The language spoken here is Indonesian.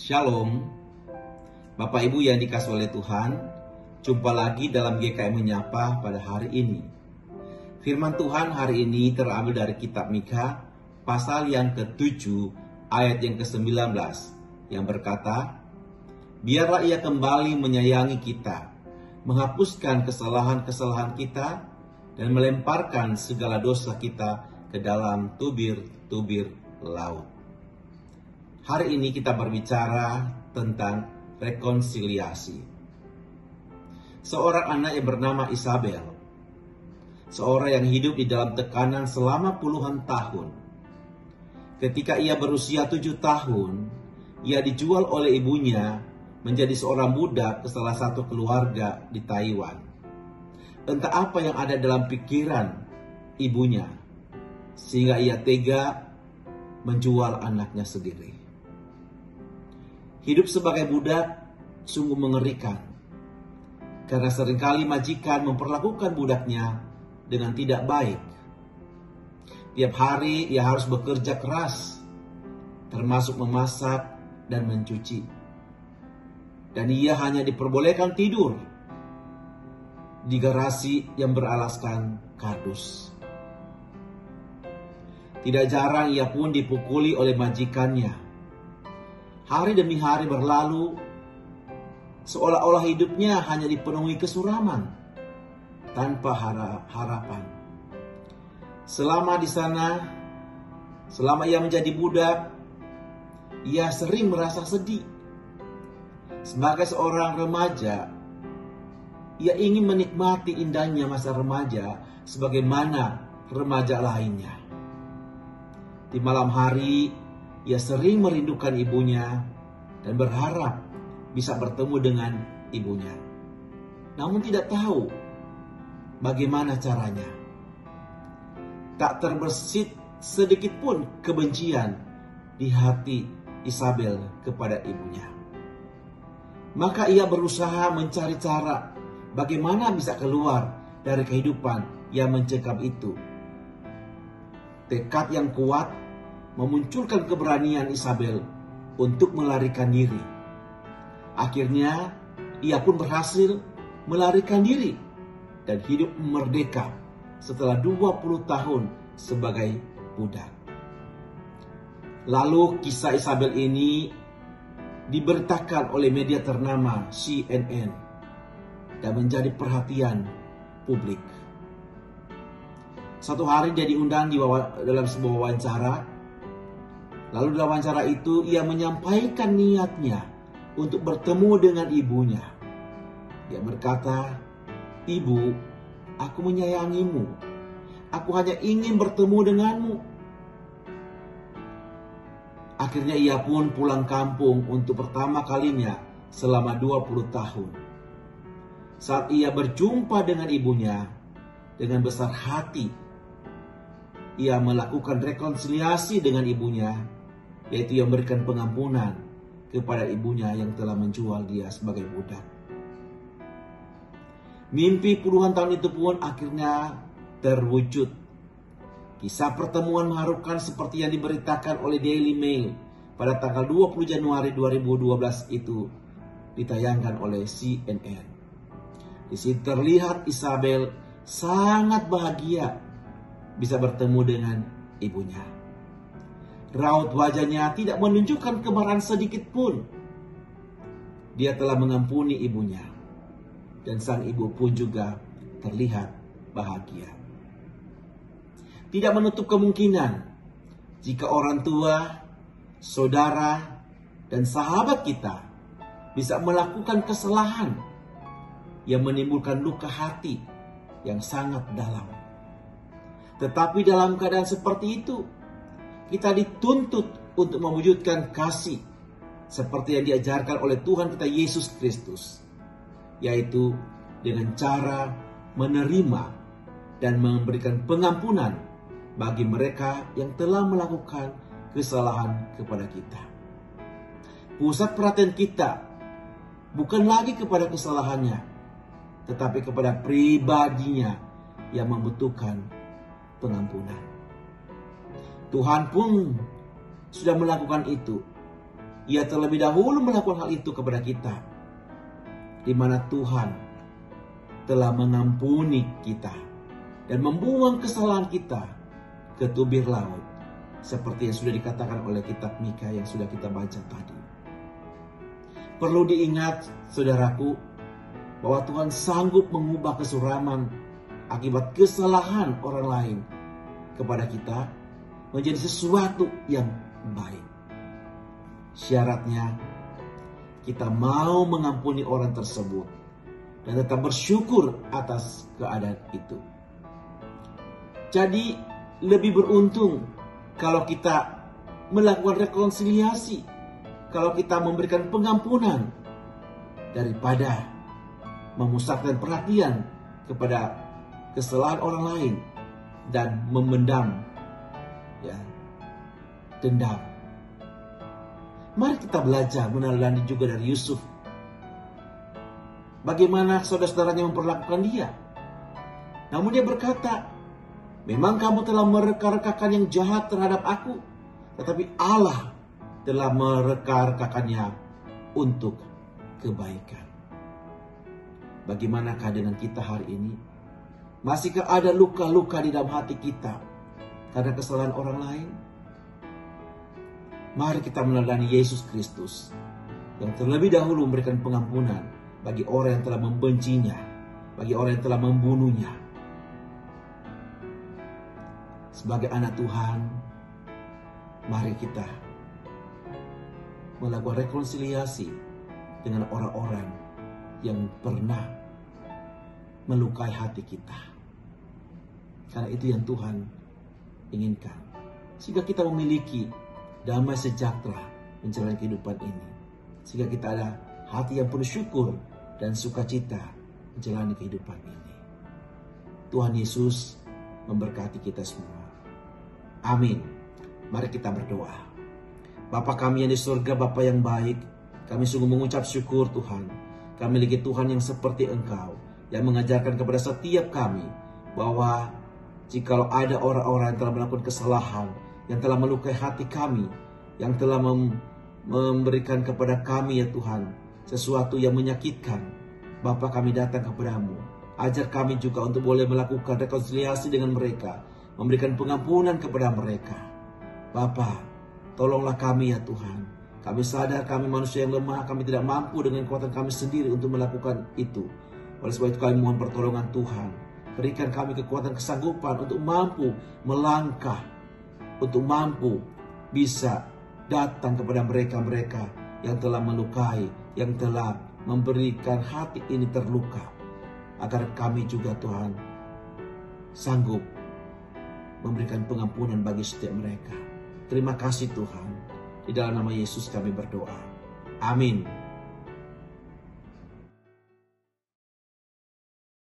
Shalom, Bapak Ibu yang dikasih oleh Tuhan, jumpa lagi dalam GKM Menyapa pada hari ini. Firman Tuhan hari ini terambil dari kitab Mika, pasal yang ke-7, ayat yang ke-19, yang berkata, Biarlah ia kembali menyayangi kita, menghapuskan kesalahan-kesalahan kita, dan melemparkan segala dosa kita ke dalam tubir-tubir laut. Hari ini kita berbicara tentang rekonsiliasi. Seorang anak yang bernama Isabel, seorang yang hidup di dalam tekanan selama puluhan tahun. Ketika ia berusia tujuh tahun, ia dijual oleh ibunya menjadi seorang budak ke salah satu keluarga di Taiwan. Entah apa yang ada dalam pikiran ibunya, sehingga ia tega menjual anaknya sendiri. Hidup sebagai budak sungguh mengerikan. Karena sering kali majikan memperlakukan budaknya dengan tidak baik. Tiap hari ia harus bekerja keras, termasuk memasak dan mencuci. Dan ia hanya diperbolehkan tidur di garasi yang beralaskan kardus. Tidak jarang ia pun dipukuli oleh majikannya Hari demi hari berlalu, seolah-olah hidupnya hanya dipenuhi kesuraman tanpa harapan. Selama di sana, selama ia menjadi budak, ia sering merasa sedih. Sebagai seorang remaja, ia ingin menikmati indahnya masa remaja sebagaimana remaja lainnya. Di malam hari, ia sering merindukan ibunya dan berharap bisa bertemu dengan ibunya. Namun tidak tahu bagaimana caranya. Tak terbersit sedikit pun kebencian di hati Isabel kepada ibunya. Maka ia berusaha mencari cara bagaimana bisa keluar dari kehidupan yang mencekam itu. Tekad yang kuat memunculkan keberanian Isabel untuk melarikan diri. Akhirnya, ia pun berhasil melarikan diri dan hidup merdeka setelah 20 tahun sebagai budak. Lalu kisah Isabel ini diberitakan oleh media ternama CNN dan menjadi perhatian publik. Satu hari dia diundang di dalam sebuah wawancara Lalu dalam wawancara itu ia menyampaikan niatnya untuk bertemu dengan ibunya. Dia berkata, Ibu, aku menyayangimu. Aku hanya ingin bertemu denganmu. Akhirnya ia pun pulang kampung untuk pertama kalinya selama 20 tahun. Saat ia berjumpa dengan ibunya, dengan besar hati, ia melakukan rekonsiliasi dengan ibunya yaitu yang memberikan pengampunan kepada ibunya yang telah menjual dia sebagai budak. Mimpi puluhan tahun itu pun akhirnya terwujud. Kisah pertemuan mengharukan seperti yang diberitakan oleh Daily Mail pada tanggal 20 Januari 2012 itu ditayangkan oleh CNN. Di sini terlihat Isabel sangat bahagia bisa bertemu dengan ibunya. Raut wajahnya tidak menunjukkan kemarahan sedikit pun. Dia telah mengampuni ibunya. Dan sang ibu pun juga terlihat bahagia. Tidak menutup kemungkinan jika orang tua, saudara, dan sahabat kita bisa melakukan kesalahan yang menimbulkan luka hati yang sangat dalam. Tetapi dalam keadaan seperti itu, kita dituntut untuk mewujudkan kasih seperti yang diajarkan oleh Tuhan kita Yesus Kristus, yaitu dengan cara menerima dan memberikan pengampunan bagi mereka yang telah melakukan kesalahan kepada kita. Pusat perhatian kita bukan lagi kepada kesalahannya, tetapi kepada pribadinya yang membutuhkan pengampunan. Tuhan pun sudah melakukan itu. Ia terlebih dahulu melakukan hal itu kepada kita. Di mana Tuhan telah mengampuni kita dan membuang kesalahan kita ke tubir laut. Seperti yang sudah dikatakan oleh kitab Mika yang sudah kita baca tadi. Perlu diingat, saudaraku, bahwa Tuhan sanggup mengubah kesuraman akibat kesalahan orang lain kepada kita menjadi sesuatu yang baik. Syaratnya kita mau mengampuni orang tersebut dan tetap bersyukur atas keadaan itu. Jadi lebih beruntung kalau kita melakukan rekonsiliasi, kalau kita memberikan pengampunan daripada memusatkan perhatian kepada kesalahan orang lain dan memendam ya dendam. Mari kita belajar meneladani juga dari Yusuf. Bagaimana saudara-saudaranya memperlakukan dia. Namun dia berkata, memang kamu telah mereka-rekakan yang jahat terhadap aku. Tetapi Allah telah mereka-rekakannya untuk kebaikan. Bagaimanakah dengan kita hari ini? Masihkah ada luka-luka di dalam hati kita karena kesalahan orang lain? Mari kita meneladani Yesus Kristus yang terlebih dahulu memberikan pengampunan bagi orang yang telah membencinya, bagi orang yang telah membunuhnya. Sebagai anak Tuhan, mari kita melakukan rekonsiliasi dengan orang-orang yang pernah melukai hati kita. Karena itu yang Tuhan inginkan. Sehingga kita memiliki damai sejahtera menjalani kehidupan ini. Sehingga kita ada hati yang penuh syukur dan sukacita menjalani kehidupan ini. Tuhan Yesus memberkati kita semua. Amin. Mari kita berdoa. Bapa kami yang di surga, Bapa yang baik, kami sungguh mengucap syukur Tuhan. Kami memiliki Tuhan yang seperti Engkau, yang mengajarkan kepada setiap kami bahwa jikalau ada orang-orang yang telah melakukan kesalahan, yang telah melukai hati kami, yang telah mem memberikan kepada kami ya Tuhan sesuatu yang menyakitkan, Bapa kami datang kepadamu. Ajar kami juga untuk boleh melakukan rekonsiliasi dengan mereka, memberikan pengampunan kepada mereka. Bapa, tolonglah kami ya Tuhan kami sadar kami manusia yang lemah, kami tidak mampu dengan kekuatan kami sendiri untuk melakukan itu. Oleh sebab itu kami mohon pertolongan Tuhan. Berikan kami kekuatan kesanggupan untuk mampu melangkah, untuk mampu bisa datang kepada mereka-mereka yang telah melukai, yang telah memberikan hati ini terluka. Agar kami juga Tuhan sanggup memberikan pengampunan bagi setiap mereka. Terima kasih Tuhan. Di dalam nama Yesus kami berdoa. Amin.